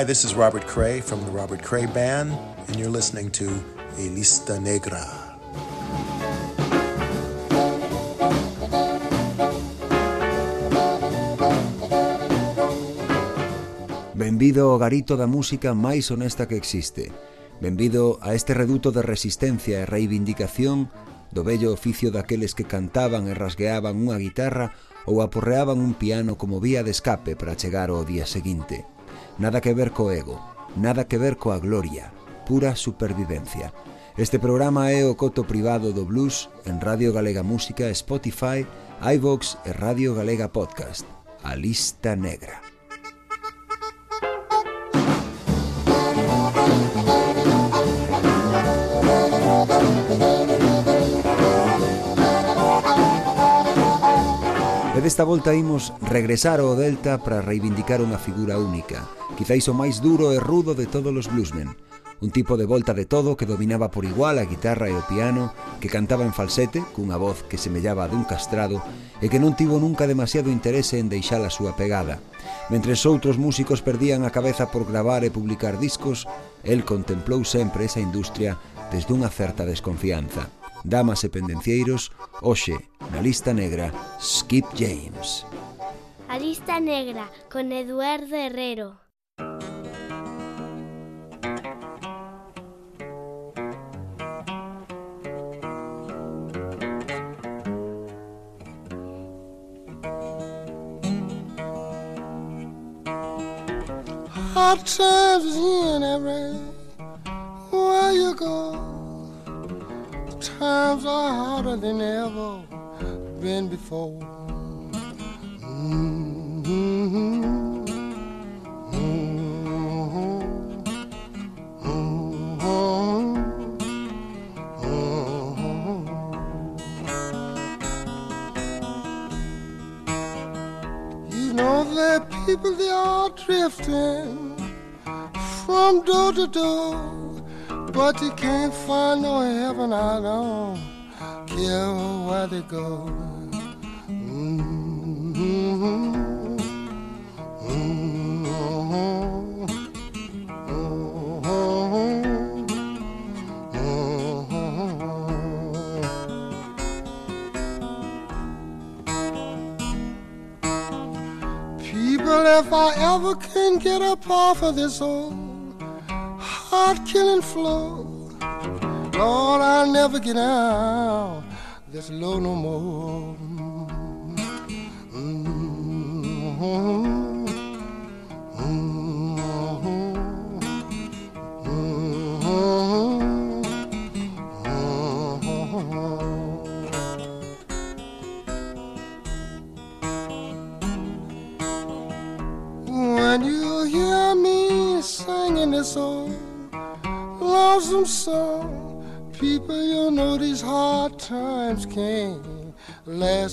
Hi, this is Robert Cray from the Robert Cray Band, and you're listening to Elista Negra. Benvido ao garito da música máis honesta que existe. Benvido a este reduto de resistencia e reivindicación do bello oficio daqueles que cantaban e rasgueaban unha guitarra ou aporreaban un piano como vía de escape para chegar ao día seguinte. Nada que ver co ego, nada que ver coa gloria, pura supervivencia. Este programa é o coto privado do blues en Radio Galega Música, Spotify, iVox e Radio Galega Podcast. A lista negra. E desta volta imos regresar ao Delta para reivindicar unha figura única, quizáis o máis duro e rudo de todos os bluesmen, un tipo de volta de todo que dominaba por igual a guitarra e o piano, que cantaba en falsete, cunha voz que semellaba a dun castrado, e que non tivo nunca demasiado interese en deixar a súa pegada. Mentre outros músicos perdían a cabeza por gravar e publicar discos, el contemplou sempre esa industria desde unha certa desconfianza. Damas e pendencieiros, hoxe, na lista negra, Skip James. A lista negra, con Eduardo Herrero. Hard times in every where you go. times are harder than ever been before. Drifting from door to door but you can't find no heaven, I don't care where they go. Get up off of this old heart killing flow. Lord, I'll never get out this low no more.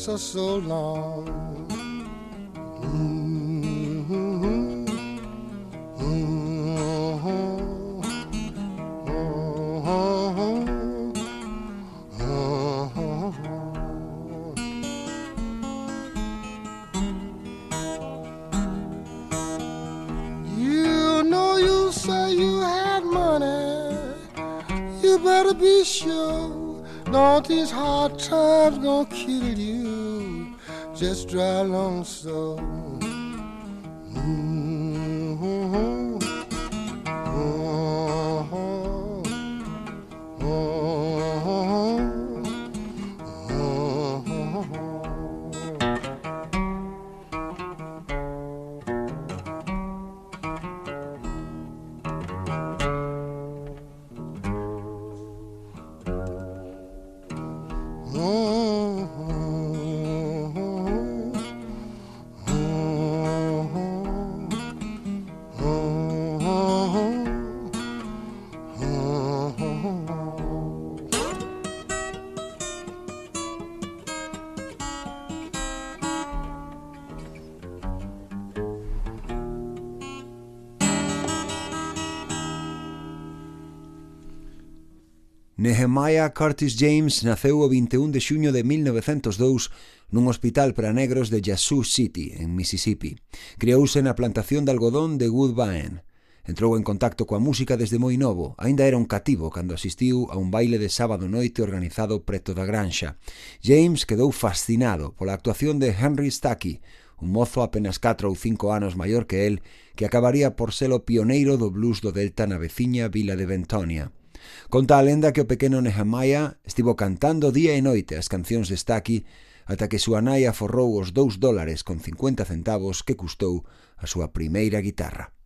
Us so long. You know you say you money. You better be sure. Don't these hard times gonna kill you. Just drive along so. Nehemiah Curtis James naceu o 21 de xuño de 1902 nun hospital para negros de Yazoo City, en Mississippi. Criouse na plantación de algodón de Woodbine. Entrou en contacto coa música desde moi novo, aínda era un cativo cando asistiu a un baile de sábado noite organizado preto da granxa. James quedou fascinado pola actuación de Henry Stackey, un mozo apenas 4 ou 5 anos maior que el, que acabaría por ser o pioneiro do blues do Delta na veciña vila de Bentonia. Conta a lenda que o pequeno Nehemiah estivo cantando día e noite as cancións de Staki ata que súa nai aforrou os dous dólares con 50 centavos que custou a súa primeira guitarra.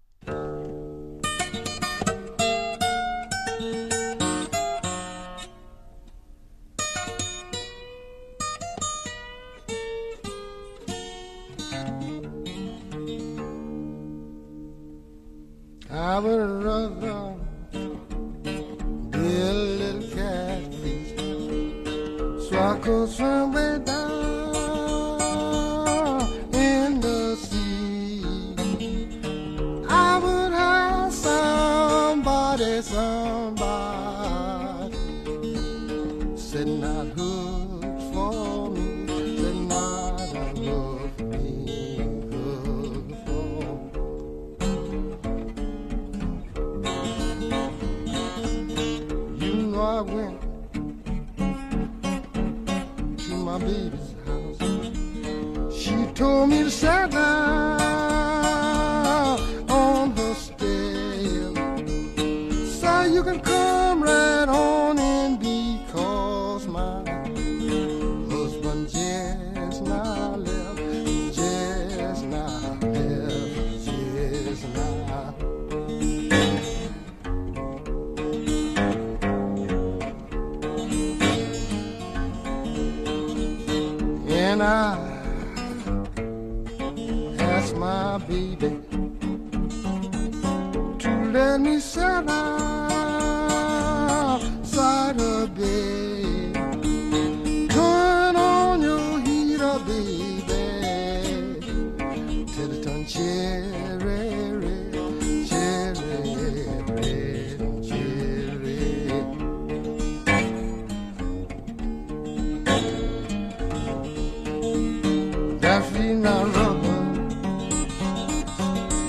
Not rubber,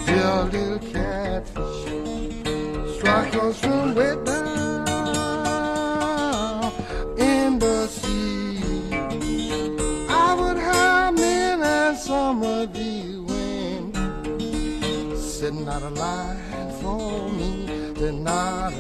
dear little catfish. Strike us from way down in the sea. I would have men and some of women sitting out a line for me. They're not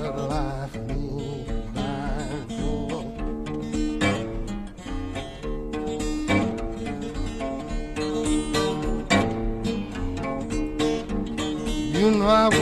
You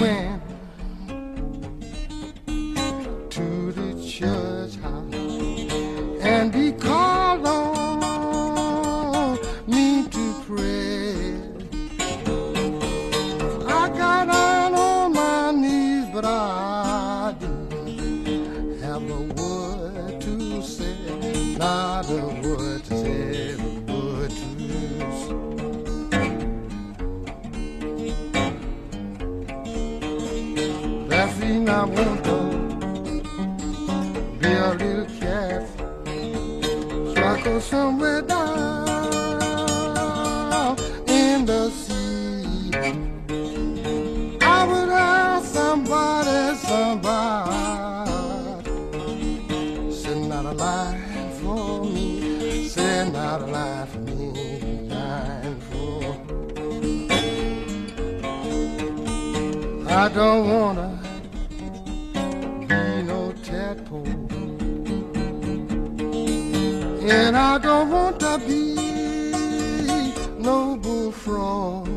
bullfrog.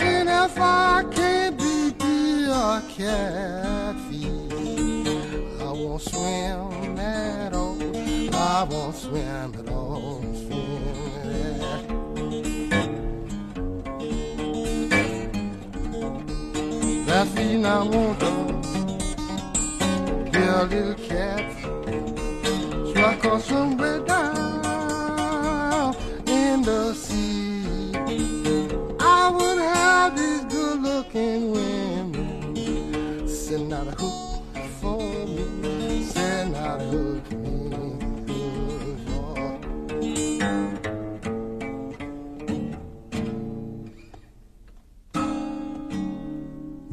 And if I can't be a catfish, I won't swim at all. I won't swim at all. That feet I want to be a little cat. So I go somewhere down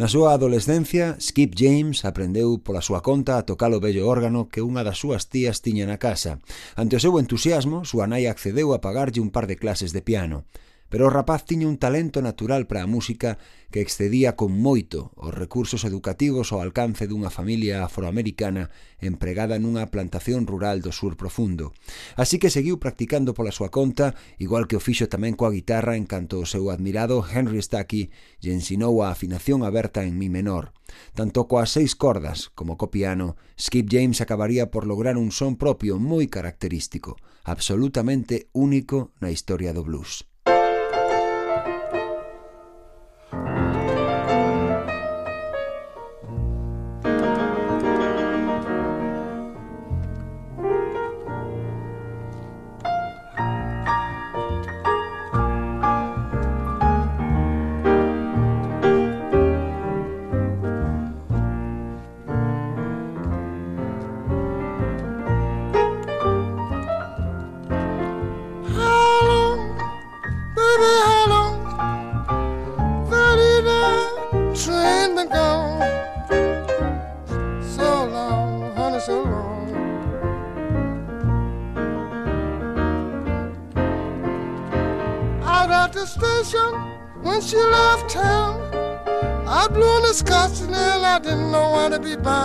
Na súa adolescencia, Skip James aprendeu pola súa conta a tocar o bello órgano que unha das súas tías tiña na casa. Ante o seu entusiasmo, súa nai accedeu a pagarlle un par de clases de piano pero o rapaz tiña un talento natural para a música que excedía con moito os recursos educativos ao alcance dunha familia afroamericana empregada nunha plantación rural do sur profundo. Así que seguiu practicando pola súa conta, igual que o fixo tamén coa guitarra en canto o seu admirado Henry Stackey lle ensinou a afinación aberta en mi menor. Tanto coas seis cordas como co piano, Skip James acabaría por lograr un son propio moi característico, absolutamente único na historia do blues. to be by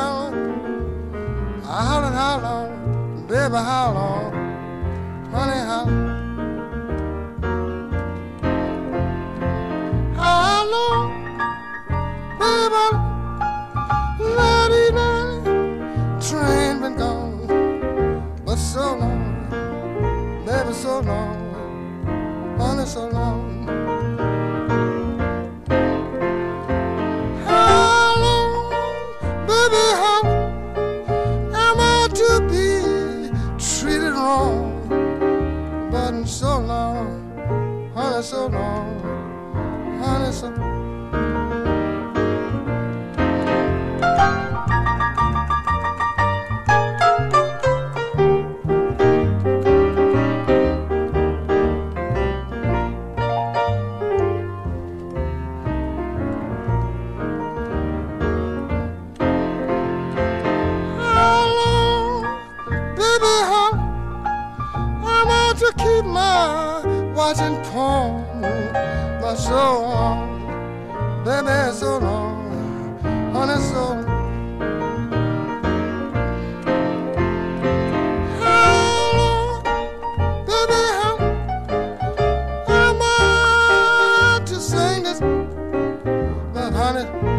lista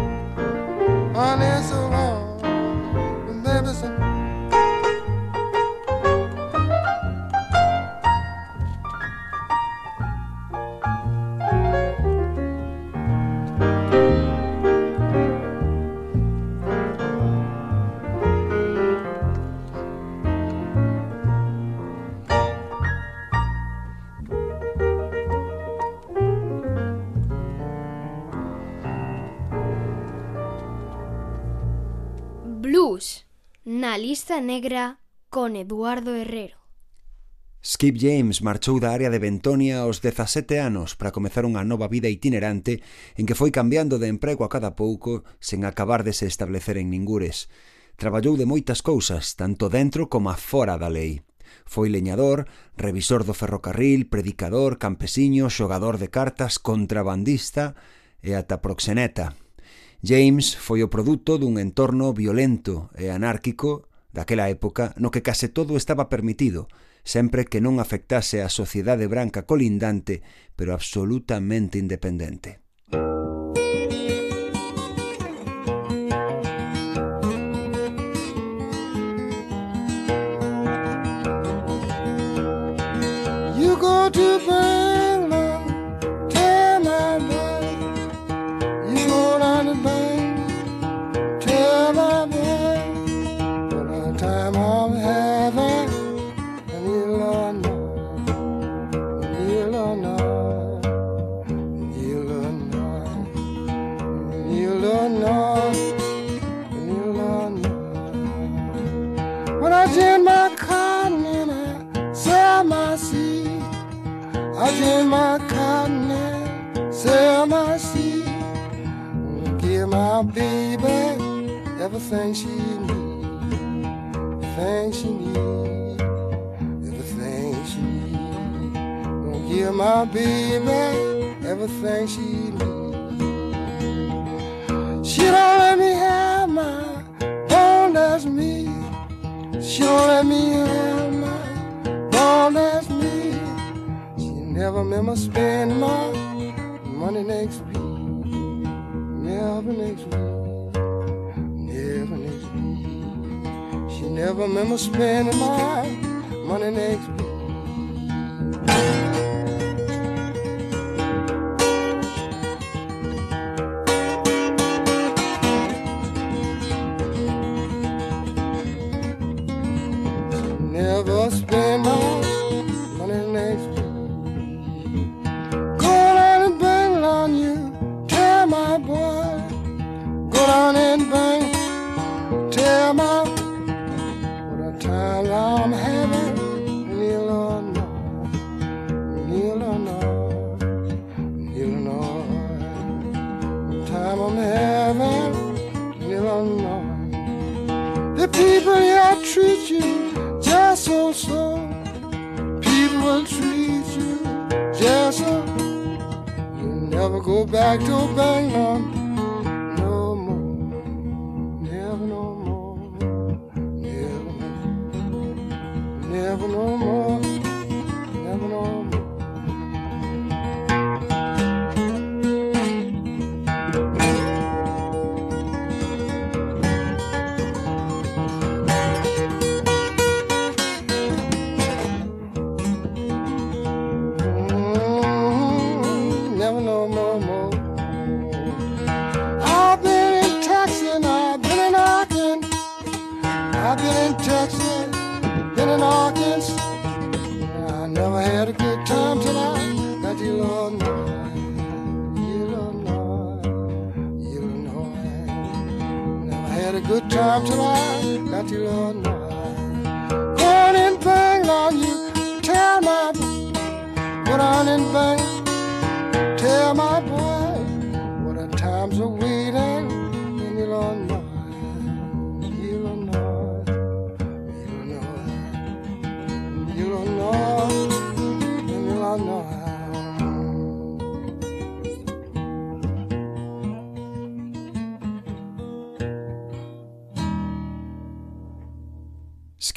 negra con Eduardo Herrero. Skip James marchou da área de Bentonia aos 17 anos para comezar unha nova vida itinerante en que foi cambiando de emprego a cada pouco sen acabar de se establecer en Ningures. Traballou de moitas cousas, tanto dentro como a fora da lei. Foi leñador, revisor do ferrocarril, predicador, campesiño, xogador de cartas, contrabandista e ata proxeneta. James foi o produto dun entorno violento e anárquico daquela época no que case todo estaba permitido, sempre que non afectase a sociedade branca colindante, pero absolutamente independente. My cotton and I sell my seed. I tend my cotton and sell my seed. Give my baby everything she needs, everything she needs, everything she needs. Give my baby everything she needs. She don't let me have my bone as me. Let me have my bone as me. She never me spend my money next week. Never next week. Never next week. She never made me spend my money next week.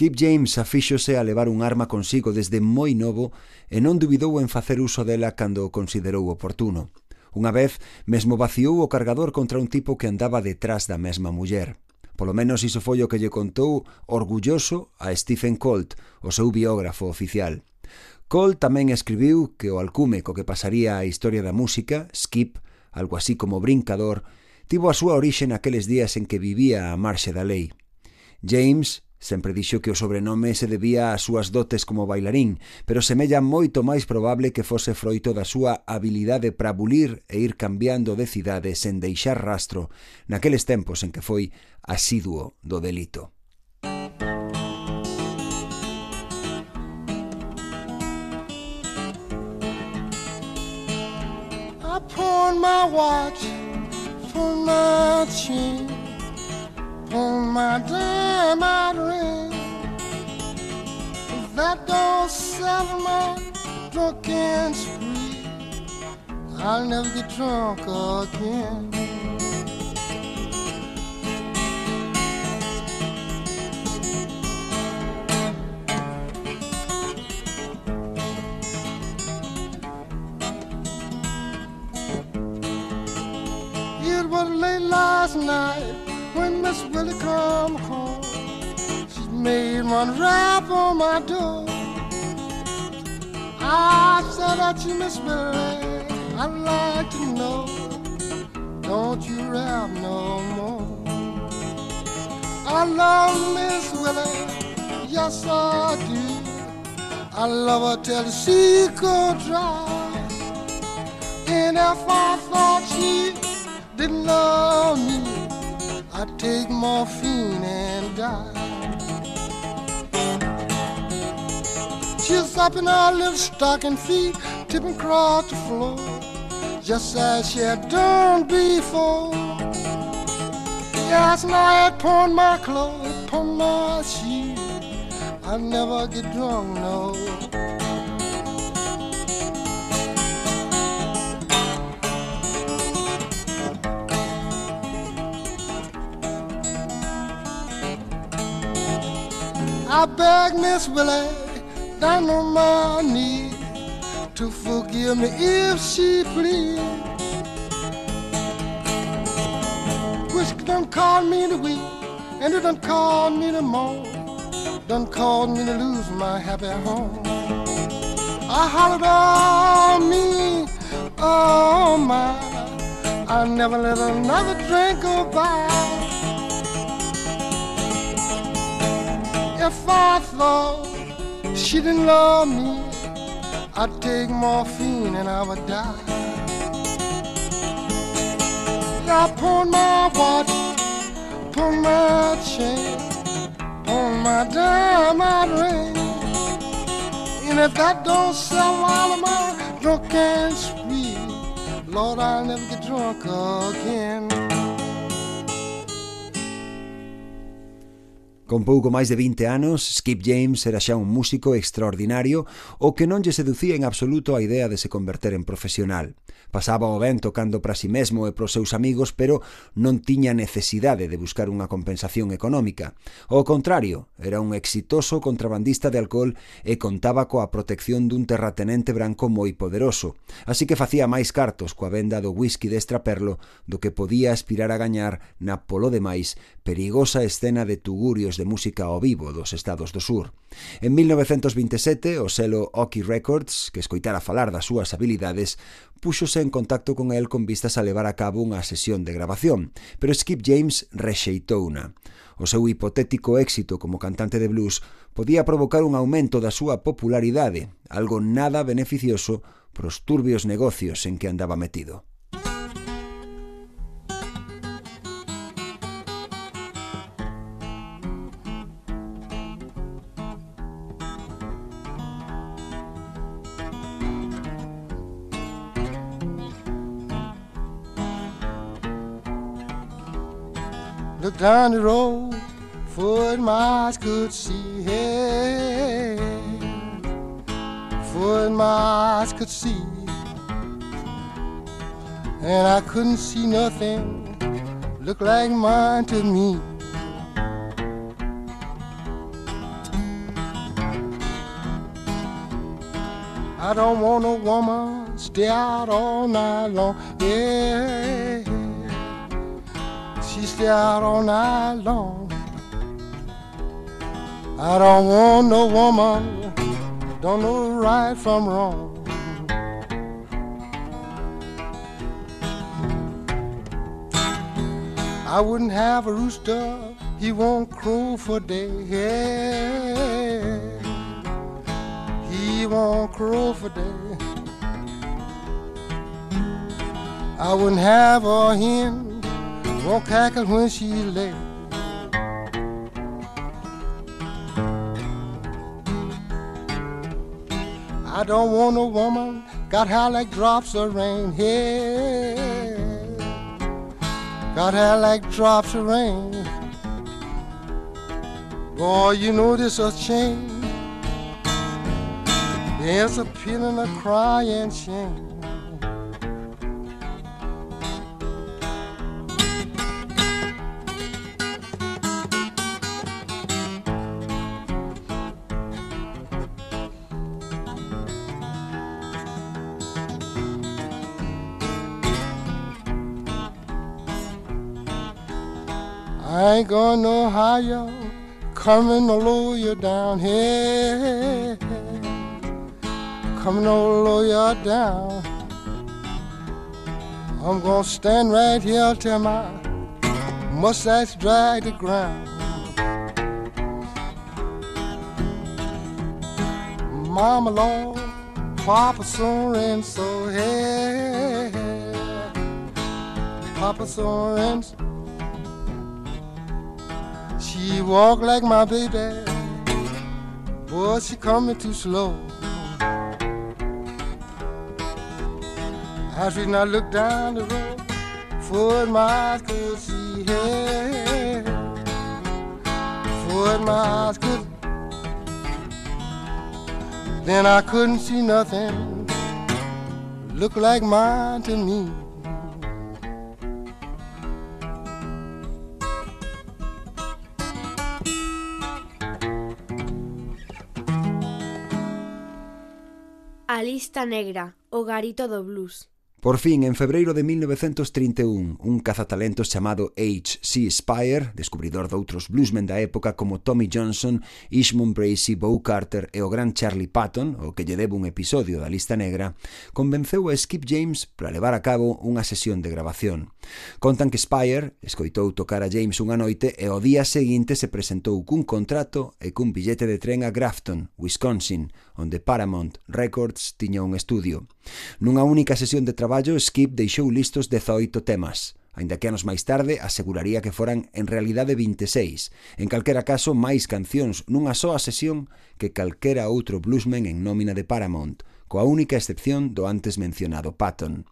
Skip James afíxose a levar un arma consigo desde moi novo e non dubidou en facer uso dela cando o considerou oportuno. Unha vez, mesmo vaciou o cargador contra un tipo que andaba detrás da mesma muller. Polo menos iso foi o que lle contou orgulloso a Stephen Colt, o seu biógrafo oficial. Colt tamén escribiu que o alcume co que pasaría a historia da música, Skip, algo así como brincador, tivo a súa orixe naqueles días en que vivía a marxe da lei. James Sempre dixo que o sobrenome se debía ás súas dotes como bailarín, pero semella moito máis probable que fose froito da súa habilidade para bulir e ir cambiando de cidade sen deixar rastro naqueles tempos en que foi asiduo do delito. I my watch for my chain my diamond ring. If that don't settle my drunken spree, I'll never get drunk again. One rap on my door. I said that you Miss Willie, I'd like to know. Don't you rap no more? I love Miss Willie, yes I do. I love her till she could dry. And if I thought she didn't love me, I'd take morphine and die. She's up in her little stocking feet, tipping across the floor, just as she had done before. Last night upon my clothes, upon my shoes. I never get drunk, no. I beg Miss Willie down on my knees to forgive me if she please. Whiskey done called me to weep, and it done called me to moan, done called me to lose my happy home. I hollered, oh me, oh my, I never let another drink go by. If I thought she didn't love me, I'd take morphine and I would die. I pawn my watch, pawn my chain, pawn my diamond ring. And if that don't sell out of my drunk and spree, Lord, I'll never get drunk again. Con pouco máis de 20 anos, Skip James era xa un músico extraordinario o que non lle seducía en absoluto a idea de se converter en profesional. Pasaba o ben tocando para si sí mesmo e pros seus amigos, pero non tiña necesidade de buscar unha compensación económica. Ao contrario, era un exitoso contrabandista de alcohol e contaba coa protección dun terratenente branco moi poderoso, así que facía máis cartos coa venda do whisky de extraperlo do que podía aspirar a gañar na polo demais perigosa escena de tugurios de música ao vivo dos estados do sur. En 1927, o selo Oki Records, que escoitara falar das súas habilidades, púxose en contacto con el con vistas a levar a cabo unha sesión de grabación, pero Skip James rexeitouna. O seu hipotético éxito como cantante de blues podía provocar un aumento da súa popularidade, algo nada beneficioso pros turbios negocios en que andaba metido. Look down the road, foot my eyes could see. Hey, my eyes could see. And I couldn't see nothing look like mine to me. I don't want a woman stay out all night long. Yeah stay out all night long. I don't want no woman, don't know right from wrong. I wouldn't have a rooster, he won't crow for day. He won't crow for day. I wouldn't have a hen won't cackle when she lay. I don't want a woman got hair like drops of rain. Hey, got hair like drops of rain. Boy, you know this a change. There's a pin and a crying shame. I ain't going no higher, coming to lower you down here, coming to lower you down. I'm gonna stand right here till my mustache drag the ground. Mama Lord, Papa so hey, Papa Sorensen. She walk like my baby, boy, she coming too slow. I should not look down the road, for my eyes could see her. For my eyes could, then I couldn't see nothing. Look like mine to me. A lista negra, o garito do blues. Por fin, en febreiro de 1931, un cazatalentos chamado H.C. Spire, descubridor de outros bluesmen da época como Tommy Johnson, Ishmon Bracey, Bo Carter e o gran Charlie Patton, o que lle debe un episodio da lista negra, convenceu a Skip James para levar a cabo unha sesión de grabación. Contan que Spire escoitou tocar a James unha noite e o día seguinte se presentou cun contrato e cun billete de tren a Grafton, Wisconsin, onde Paramount Records tiña un estudio. Nunha única sesión de traballo, Skip deixou listos 18 temas, aínda que anos máis tarde aseguraría que foran en realidade 26, en calquera caso máis cancións nunha soa sesión que calquera outro bluesman en nómina de Paramount, coa única excepción do antes mencionado Patton.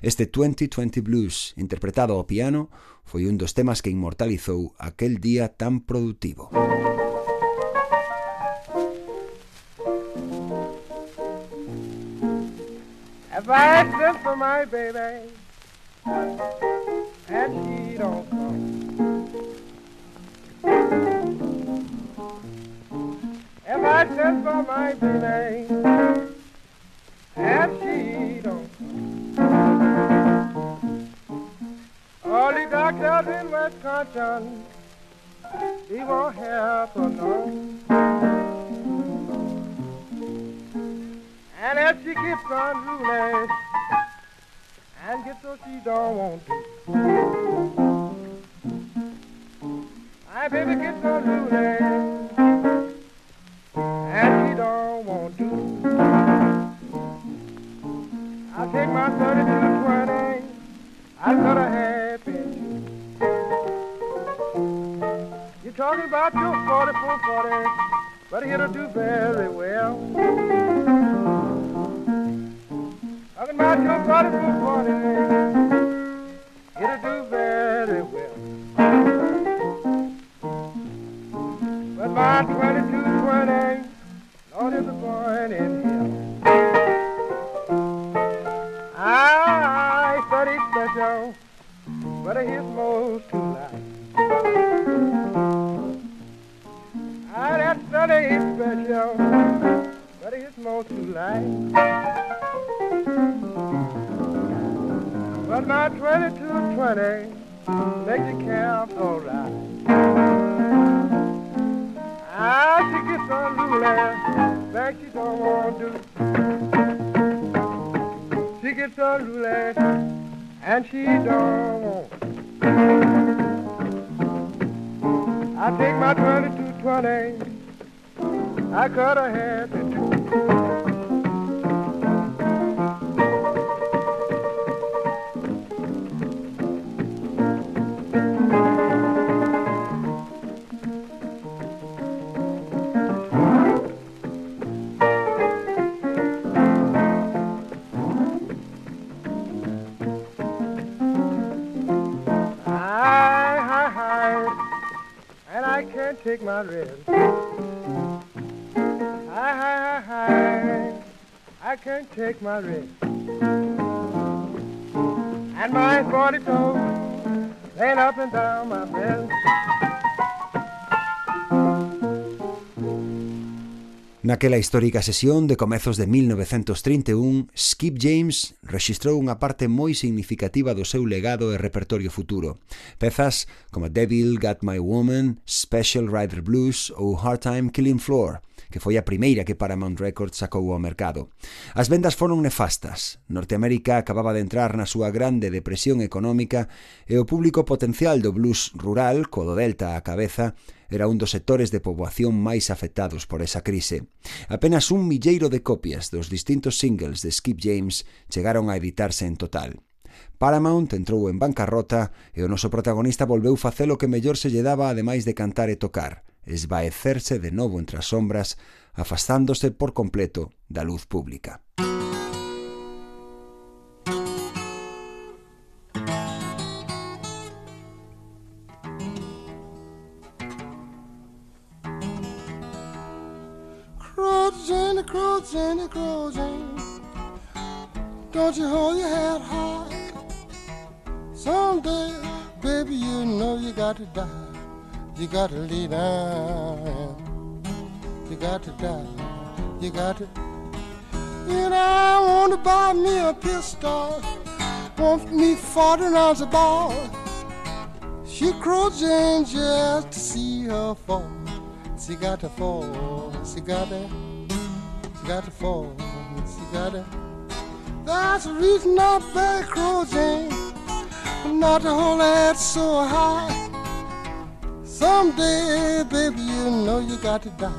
Este 2020 Blues, interpretado ao piano, foi un dos temas que inmortalizou aquel día tan productivo. Música If I sent for my baby and she don't come. If I sent for my baby and she don't come. All the doctors in Wisconsin, he won't help her none. And if she gets unruly and gets what she don't want to. My baby gets unruly and she don't want to. I take my 30 to 20. I got a happy. You're talking about your 4440, but it'll do very well. About your party, it'll do very well. But my 2220, Lord, is a born in hell. I study special, but his most too light. I that study special, most too light. But my 2220 makes the camp alright. I she gets unruly, like she don't want to. She gets unruly, and she don't want I take my 2220, I cut her happy too. Rest. Hi, hi, hi, hi. I can't take my rest. And my 40 toes laying up and down my breast. Naquela histórica sesión de comezos de 1931, Skip James registrou unha parte moi significativa do seu legado e repertorio futuro. Pezas como Devil Got My Woman, Special Rider Blues ou Hard Time Killing Floor, que foi a primeira que Paramount Records sacou ao mercado. As vendas foron nefastas. Norteamérica acababa de entrar na súa grande depresión económica e o público potencial do blues rural, co do Delta á cabeza, era un dos sectores de poboación máis afectados por esa crise. Apenas un milleiro de copias dos distintos singles de Skip James chegaron a editarse en total. Paramount entrou en bancarrota e o noso protagonista volveu facer o que mellor se lle daba ademais de cantar e tocar, esvaecerse de novo entre as sombras, afastándose por completo da luz pública. Jenny, crow, Don't you hold your head high. Someday, baby, you know you got to die. You got to lay down. You got to die. You got to. And I want to buy me a pistol. Want me 40 rounds of ball. She crouching just to see her fall. She got to fall. She got to. Got to fall. She got to. That's the reason I beg crouching. Not to hold that so high. Someday, baby, you know you got to die.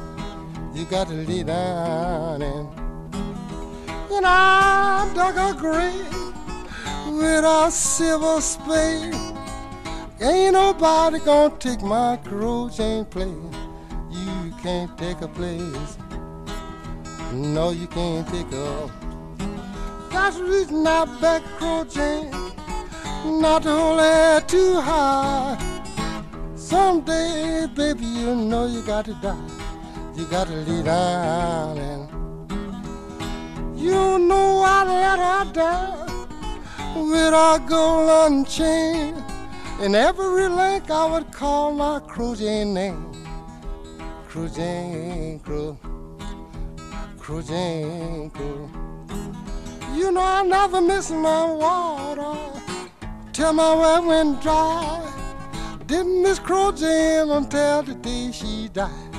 You got to lay down and. And I dug a grave with a silver spade. Ain't nobody gonna take my Crow Jane place. You can't take a place. No, you can't pick up. That's the reason I back Crow Jane. Not to hold it too high. Someday, baby, you know you got to die. You got to lay down and. You know I let her down with a golden chain. In every link I would call my cruising name. Cruising crew, cruising crew. You know I never miss my water till my well went dry. Didn't miss cruising until the day she died.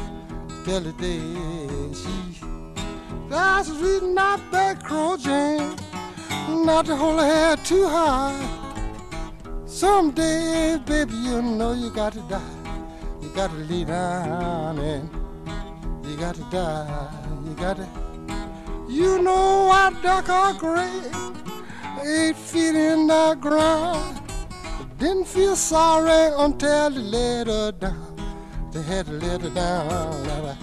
Till the day she. That's the reason I beg cruising not to hold her head too high. Someday, baby, you know you got to die. You got to lay down and you got to die. Got to. You know I dug a grave eight feet in the ground. Didn't feel sorry until they let her down. They had to let her down.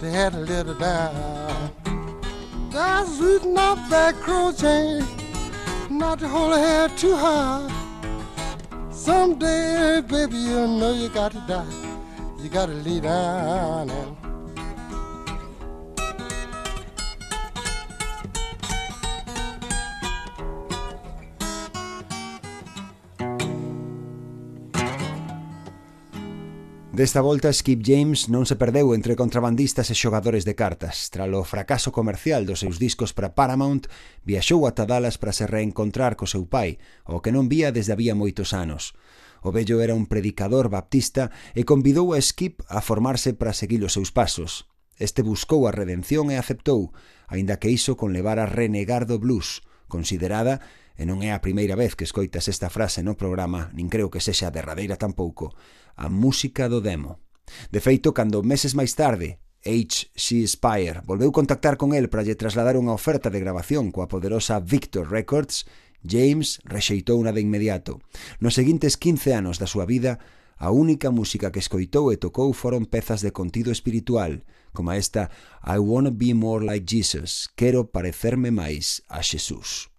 They had to let her down. That's the reason that chain, not to hold her head too high. Someday, baby, you know you got to die. You got to lay down and. Desta volta, Skip James non se perdeu entre contrabandistas e xogadores de cartas. Tras o fracaso comercial dos seus discos para Paramount, viaxou ata Dallas para se reencontrar co seu pai, o que non vía desde había moitos anos. O vello era un predicador baptista e convidou a Skip a formarse para seguir os seus pasos. Este buscou a redención e aceptou, aínda que iso conlevar a renegar do blues, considerada, e non é a primeira vez que escoitas esta frase no programa, nin creo que sexa a derradeira tampouco, a música do demo. De feito, cando meses máis tarde, H.C. Spire volveu contactar con el para lle trasladar unha oferta de grabación coa poderosa Victor Records, James rexeitou unha de inmediato. Nos seguintes 15 anos da súa vida, a única música que escoitou e tocou foron pezas de contido espiritual, como esta I Wanna Be More Like Jesus, Quero parecerme máis a Xesús.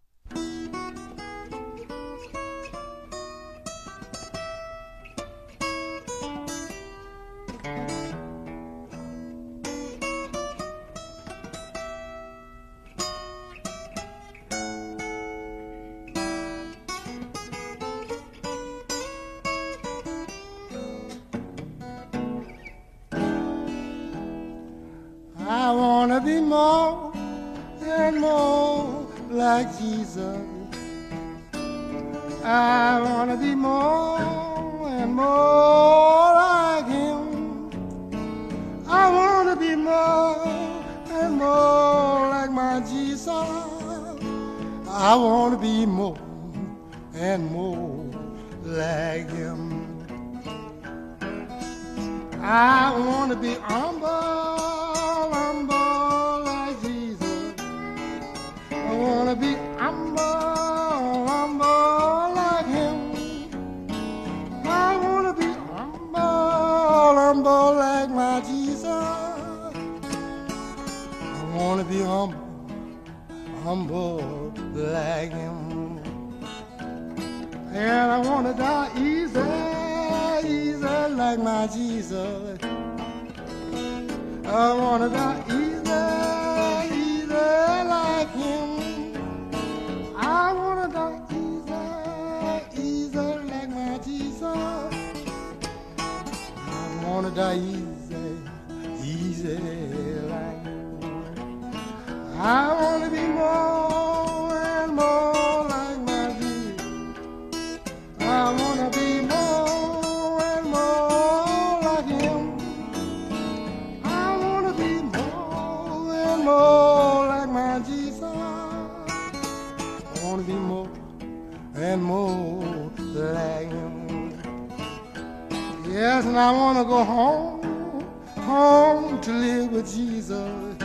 And I wanna go home, home to live with Jesus.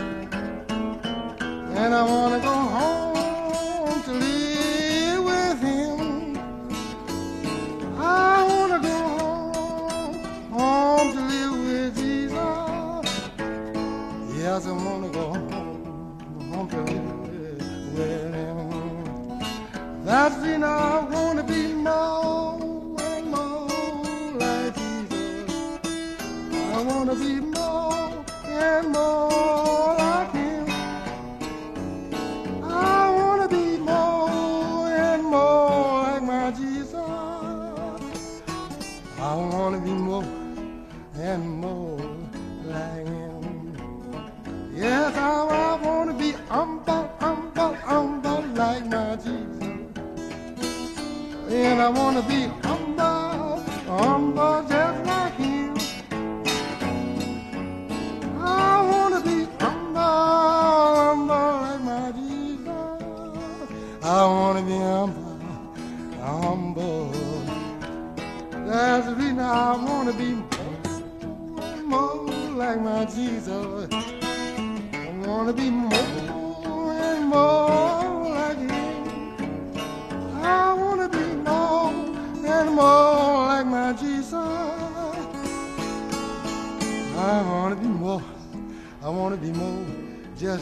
And I wanna go home to live with him. I wanna go home, home to live with Jesus. Yes, I wanna go home, home to live with him. That's the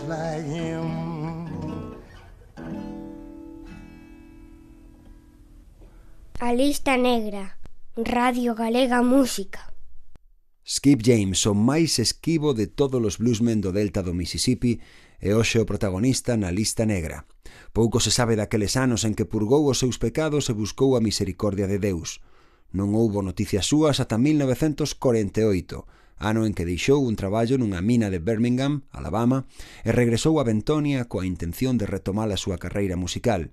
like him. A lista negra, Radio Galega Música. Skip James, o máis esquivo de todos os bluesmen do delta do Mississippi, e hoxe o protagonista na lista negra. Pouco se sabe daqueles anos en que purgou os seus pecados e buscou a misericordia de Deus. Non houbo noticias súas ata 1948, ano en que deixou un traballo nunha mina de Birmingham, Alabama, e regresou a Bentonia coa intención de retomar a súa carreira musical.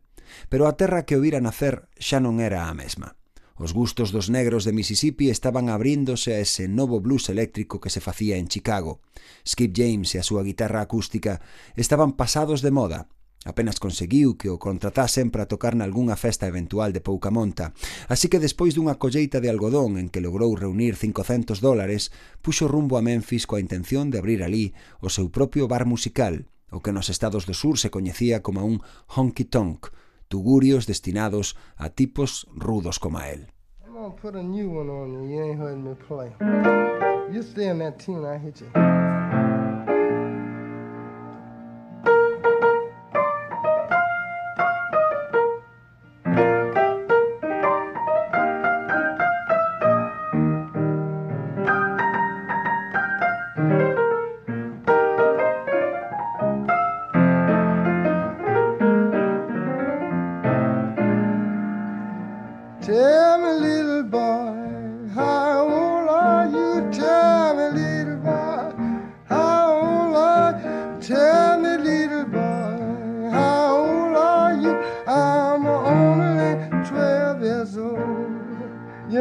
Pero a terra que o vira nacer xa non era a mesma. Os gustos dos negros de Mississippi estaban abríndose a ese novo blues eléctrico que se facía en Chicago. Skip James e a súa guitarra acústica estaban pasados de moda Apenas conseguiu que o contratasen para tocar nalgúnha festa eventual de pouca monta, así que despois dunha colleita de algodón en que logrou reunir 500 dólares, puxo rumbo a Memphis coa intención de abrir ali o seu propio bar musical, o que nos estados do sur se coñecía como un honky-tonk, tugurios destinados a tipos rudos como a él. I'm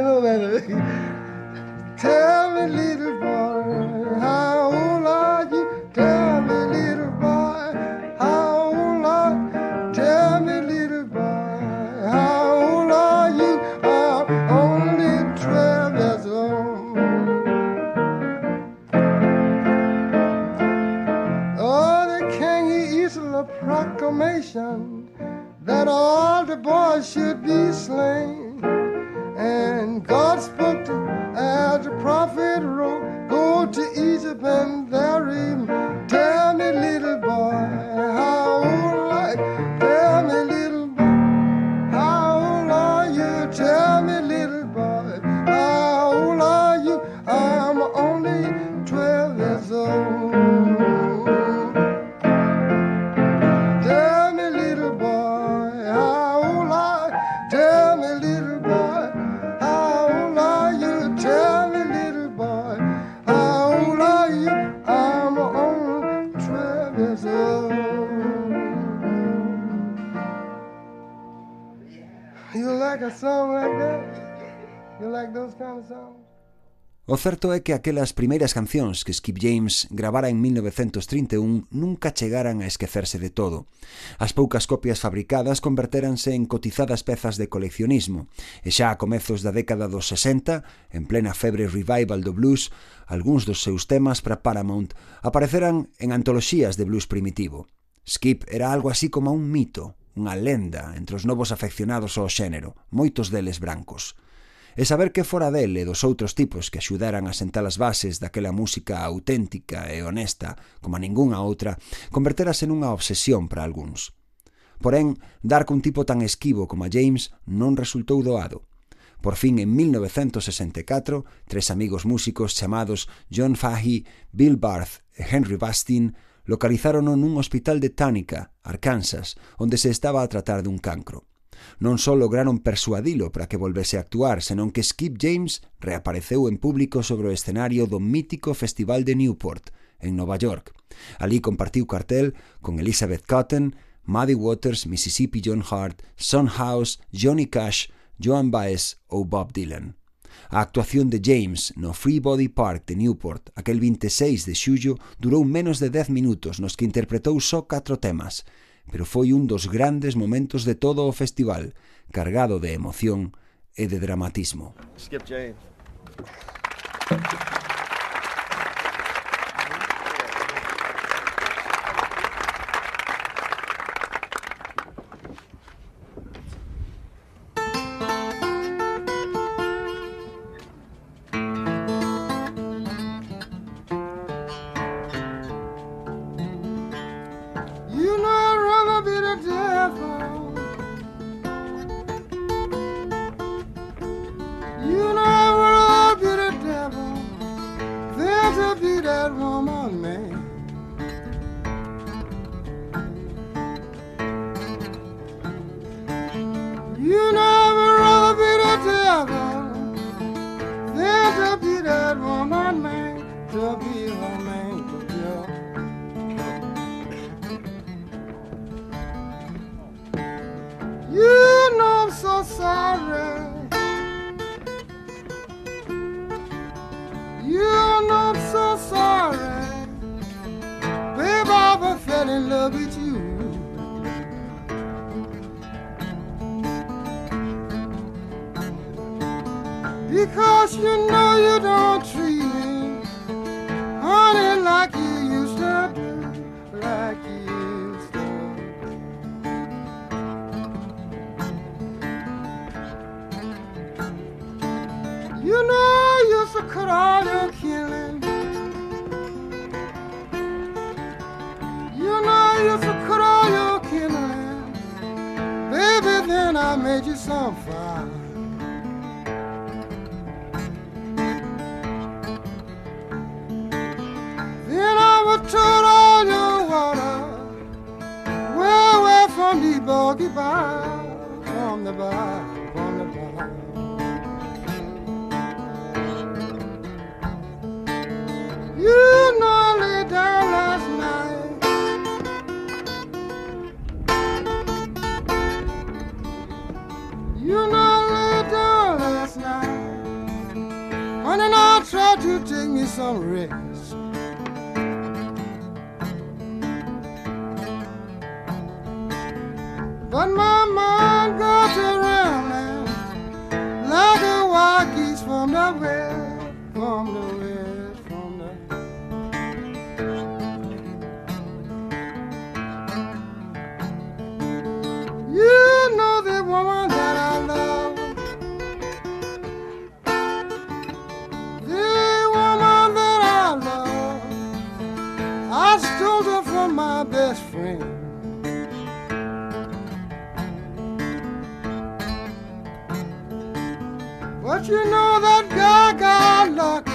Know that. Tell me, little boy, how old are you? Tell me, little boy, how old are you? Tell me, little boy, how old are you? I'm only 12 years old. Oh, the king issued a proclamation that all the boys should be slain. certo é que aquelas primeiras cancións que Skip James gravara en 1931 nunca chegaran a esquecerse de todo. As poucas copias fabricadas convertéranse en cotizadas pezas de coleccionismo, e xa a comezos da década dos 60, en plena febre revival do blues, algúns dos seus temas para Paramount apareceran en antoloxías de blues primitivo. Skip era algo así como un mito, unha lenda entre os novos afeccionados ao xénero, moitos deles brancos e saber que fora del e dos outros tipos que axudaran a sentar as bases daquela música auténtica e honesta, como a ningunha outra, converterase nunha obsesión para algúns. Porén, dar cun tipo tan esquivo como a James non resultou doado. Por fin, en 1964, tres amigos músicos chamados John Fahey, Bill Barth e Henry Bastin localizaron nun hospital de Tánica, Arkansas, onde se estaba a tratar dun cancro. Non só lograron persuadilo para que volvese a actuar, senón que Skip James reapareceu en público sobre o escenario do mítico Festival de Newport, en Nova York. Alí compartiu cartel con Elizabeth Cotton, Muddy Waters, Mississippi John Hart, Son House, Johnny Cash, Joan Baez ou Bob Dylan. A actuación de James no Free Body Park de Newport aquel 26 de xullo durou menos de 10 minutos nos que interpretou só catro temas pero foi un dos grandes momentos de todo o festival, cargado de emoción e de dramatismo. Skip James. I'm so sorry. Babe, I fell in love with you. Because you know you don't treat me, honey, like you used to do, like you used to. You know I used to cut all some rich. Don't you know that guy got lucky?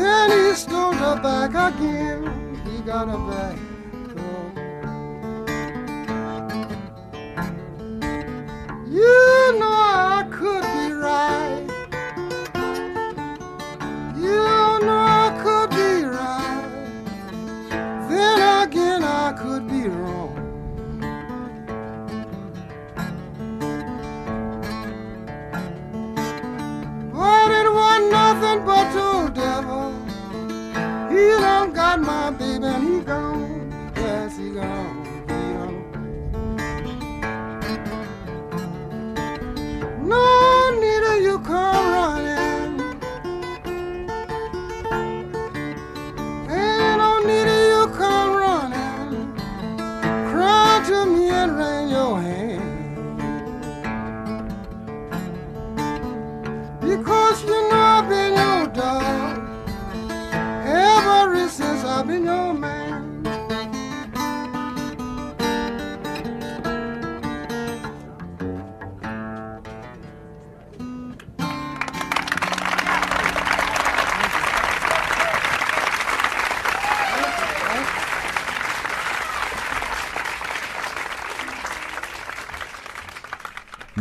Then he stole her back again. He got her back.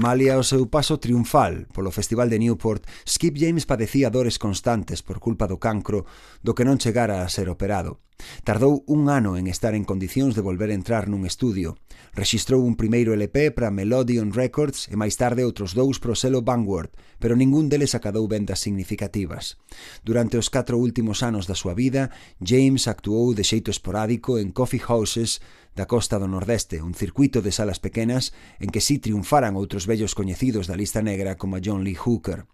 Malia o seu paso triunfal polo Festival de Newport, Skip James padecía dores constantes por culpa do cancro do que non chegara a ser operado. Tardou un ano en estar en condicións de volver a entrar nun estudio. Rexistrou un primeiro LP para Melodion Records e máis tarde outros dous pro selo Vanguard, pero ningún deles acadou vendas significativas. Durante os catro últimos anos da súa vida, James actuou de xeito esporádico en coffee houses da costa do Nordeste, un circuito de salas pequenas en que si triunfaran outros vellos coñecidos da lista negra como John Lee Hooker.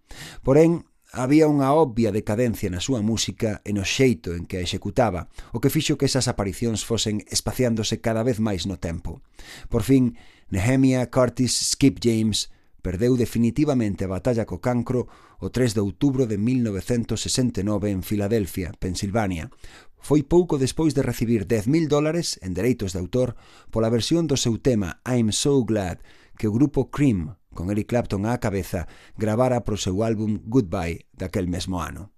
Porén, Había unha obvia decadencia na súa música e no xeito en que a executaba, o que fixo que esas aparicións fosen espaciándose cada vez máis no tempo. Por fin, Nehemia Curtis Skip James perdeu definitivamente a batalla co cancro o 3 de outubro de 1969 en Filadelfia, Pensilvania. Foi pouco despois de recibir 10.000 dólares en dereitos de autor pola versión do seu tema I'm So Glad, que o grupo Cream, con Eric Clapton á cabeza, gravara pro seu álbum Goodbye daquel mesmo ano.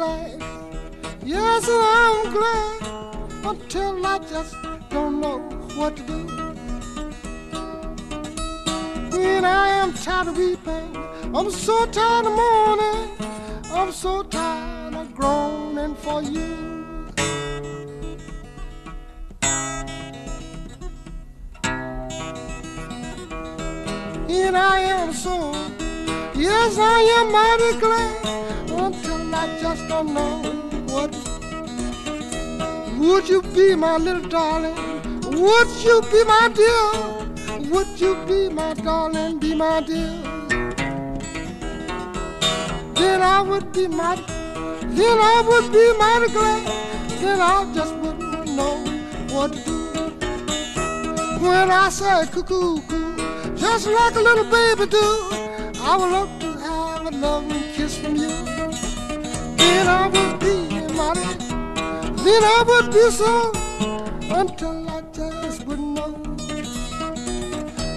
And. Yes, I'm glad until I just don't know what to do. When I am tired of weeping, I'm so tired of mourning, I'm so tired of groaning for you. And I am so, yes, I am mighty glad until I just don't know what. Would you be my little darling? Would you be my dear? Would you be my darling, be my dear? Then I would be mighty, then I would be mighty glad. Then I just wouldn't know what to do. When I say cuckoo, cuckoo, just like a little baby do, I would love to have a loving kiss from you. Then I would be mighty, then I would be so until I just wouldn't know.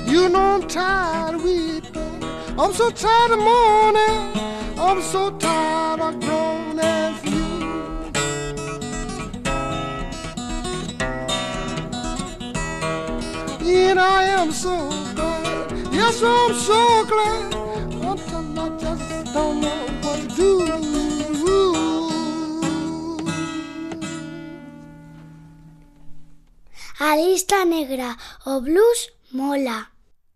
You know I'm tired of weeping, I'm so tired of mourning, I'm so tired of groaning for you. And I am so glad, yes, I'm so glad A lista negra, o blues mola.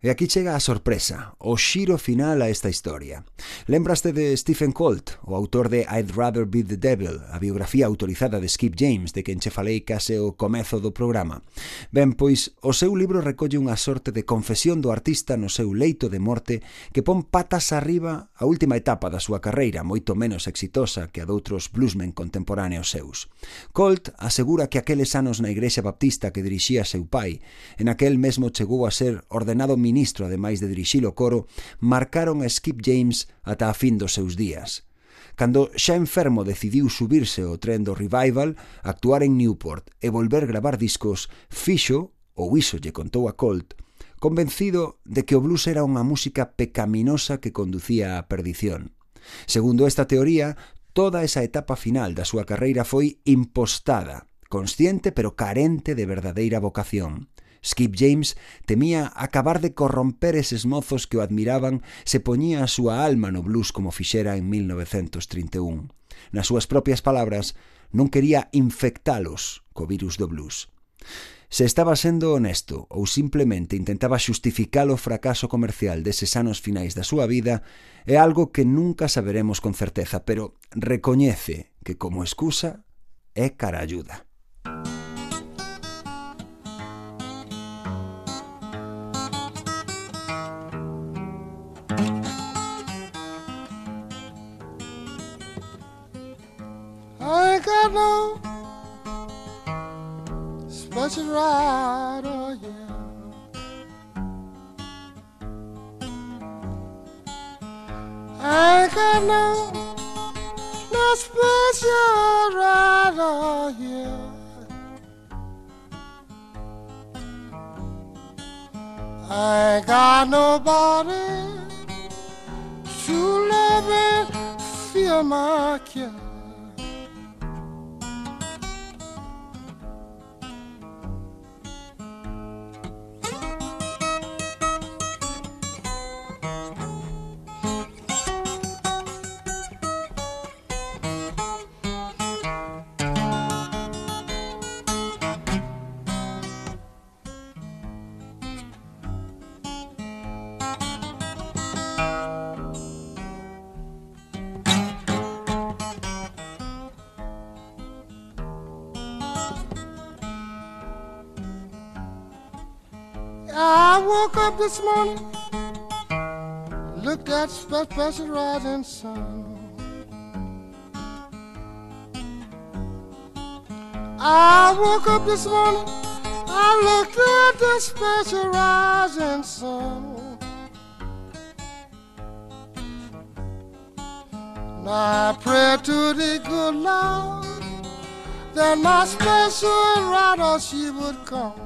E aquí chega a sorpresa, o xiro final a esta historia. Lembraste de Stephen Colt, o autor de I'd Rather Be the Devil, a biografía autorizada de Skip James, de quen che falei case o comezo do programa. Ben, pois, o seu libro recolle unha sorte de confesión do artista no seu leito de morte que pon patas arriba a última etapa da súa carreira, moito menos exitosa que a doutros bluesmen contemporáneos seus. Colt asegura que aqueles anos na igrexa baptista que dirixía seu pai, en aquel mesmo chegou a ser ordenado ministro ministro, ademais de dirixir o coro, marcaron a Skip James ata a fin dos seus días. Cando xa enfermo decidiu subirse ao tren do Revival, actuar en Newport e volver gravar discos, fixo, ou iso lle contou a Colt, convencido de que o blues era unha música pecaminosa que conducía á perdición. Segundo esta teoría, toda esa etapa final da súa carreira foi impostada, consciente pero carente de verdadeira vocación. Skip James temía acabar de corromper eses mozos que o admiraban se poñía a súa alma no blues como fixera en 1931. Nas súas propias palabras, non quería infectalos co virus do blues. Se estaba sendo honesto ou simplemente intentaba xustificar o fracaso comercial deses anos finais da súa vida é algo que nunca saberemos con certeza, pero recoñece que como excusa é cara ayuda. No special rider, yeah. I ain't got no, no special rider, yeah. I ain't got nobody to love and feel my care. This morning, looked at spe- special rising sun. I woke up this morning, I looked at the special rising sun. Now I pray to the good Lord that my special rider oh, she would come.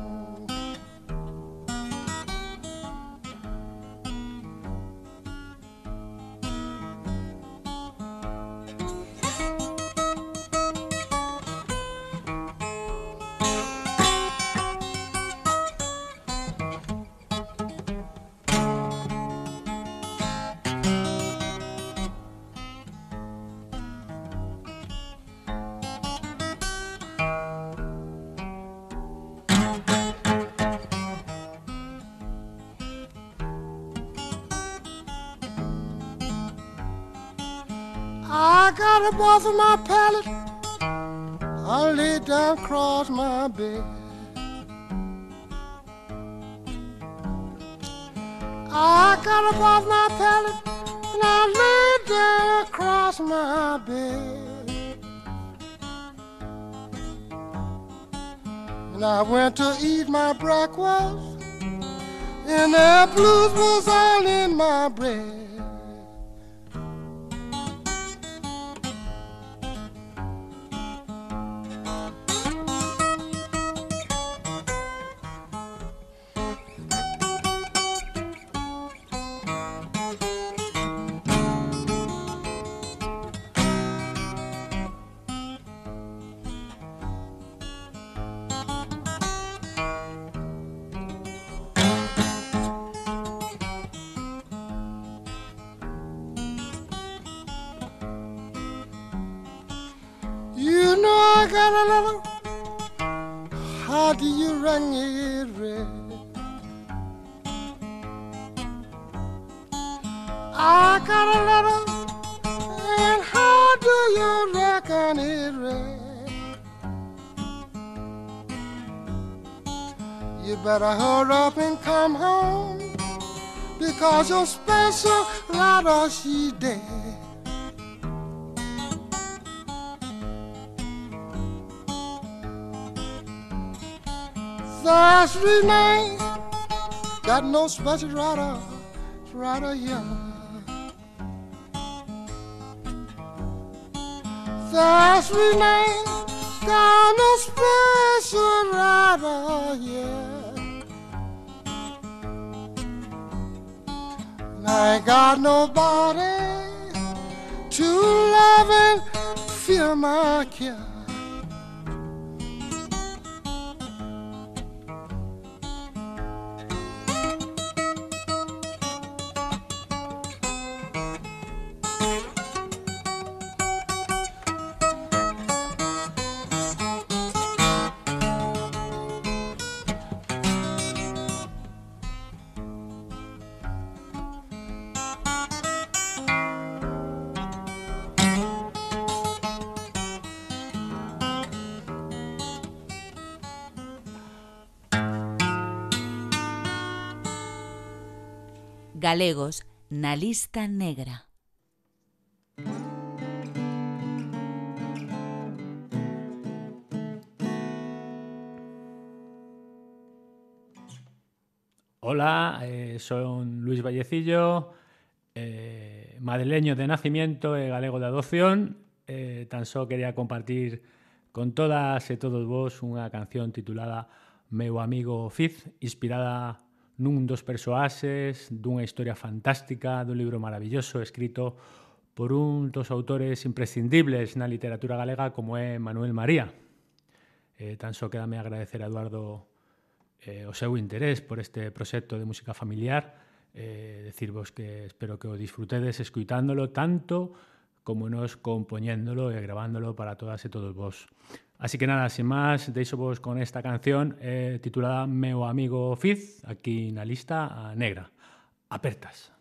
Off of my pallet. I lay down across my bed. I got up off my pallet and I laid down across my bed. And I went to eat my breakfast, and the blues was all in my bread. How do you run it red? I got a little. And how do you reckon it red? You better hurry up and come home because your special rider she dead. There's Renee, got no special rider, rider here. There's Renee, got no special rider here. I ain't got nobody to love and feel my care. Galegos na lista negra. Hola, eh, son Luis Vallecillo, eh, madrileño de nacimiento e galego de adopción. Eh, tan só quería compartir con todas e todos vos unha canción titulada Meu amigo Fiz, inspirada nun dos persoaxes dunha historia fantástica dun libro maravilloso escrito por un dos autores imprescindibles na literatura galega como é Manuel María. Eh, tan só quedame agradecer a Eduardo eh, o seu interés por este proxecto de música familiar, eh, decirvos que espero que o disfrutedes escuitándolo tanto como nos compoñéndolo e grabándolo para todas e todos vos. Así que nada, sin máis, deixo vos con esta canción eh, titulada Meu amigo Fiz, aquí na lista a negra. Apertas.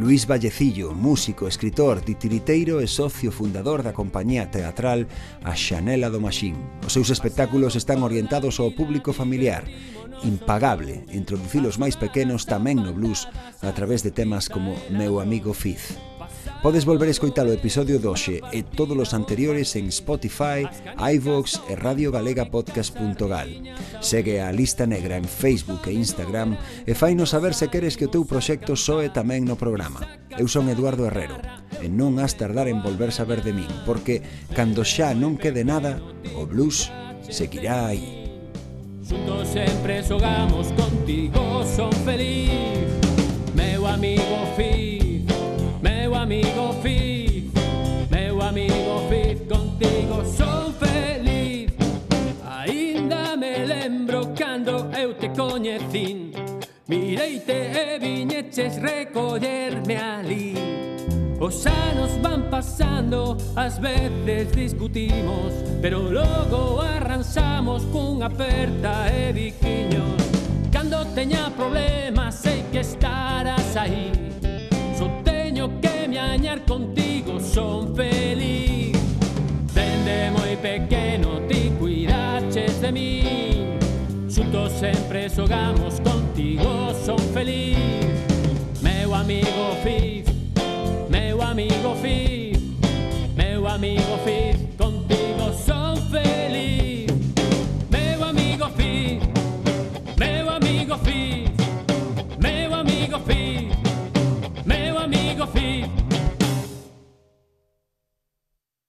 Luís Vallecillo, músico, escritor, titiriteiro e socio fundador da compañía teatral A Xanela do Maxín. Os seus espectáculos están orientados ao público familiar, impagable introducir os máis pequenos tamén no blues a través de temas como Meu amigo Fiz. Podes volver a escoitar o episodio doxe e todos os anteriores en Spotify, iVoox e radiogalegapodcast.gal. Segue a Lista Negra en Facebook e Instagram e fainos saber se queres que o teu proxecto soe tamén no programa. Eu son Eduardo Herrero e non has tardar en volver saber de min, porque cando xa non quede nada, o blues seguirá aí. Xuntos sempre xogamos contigo, son feliz, meu amigo feliz. eu te coñecín Mireite e viñeches recollerme ali Os anos van pasando, ás veces discutimos Pero logo arranxamos cunha aperta e biquiños Cando teña problemas sei que estarás aí Só teño que me añar contigo, son feliz. Dende moi pequeno Desogamos contigo, son feliz. Meu amigo Fif, meu amigo Fif, meu amigo Fif.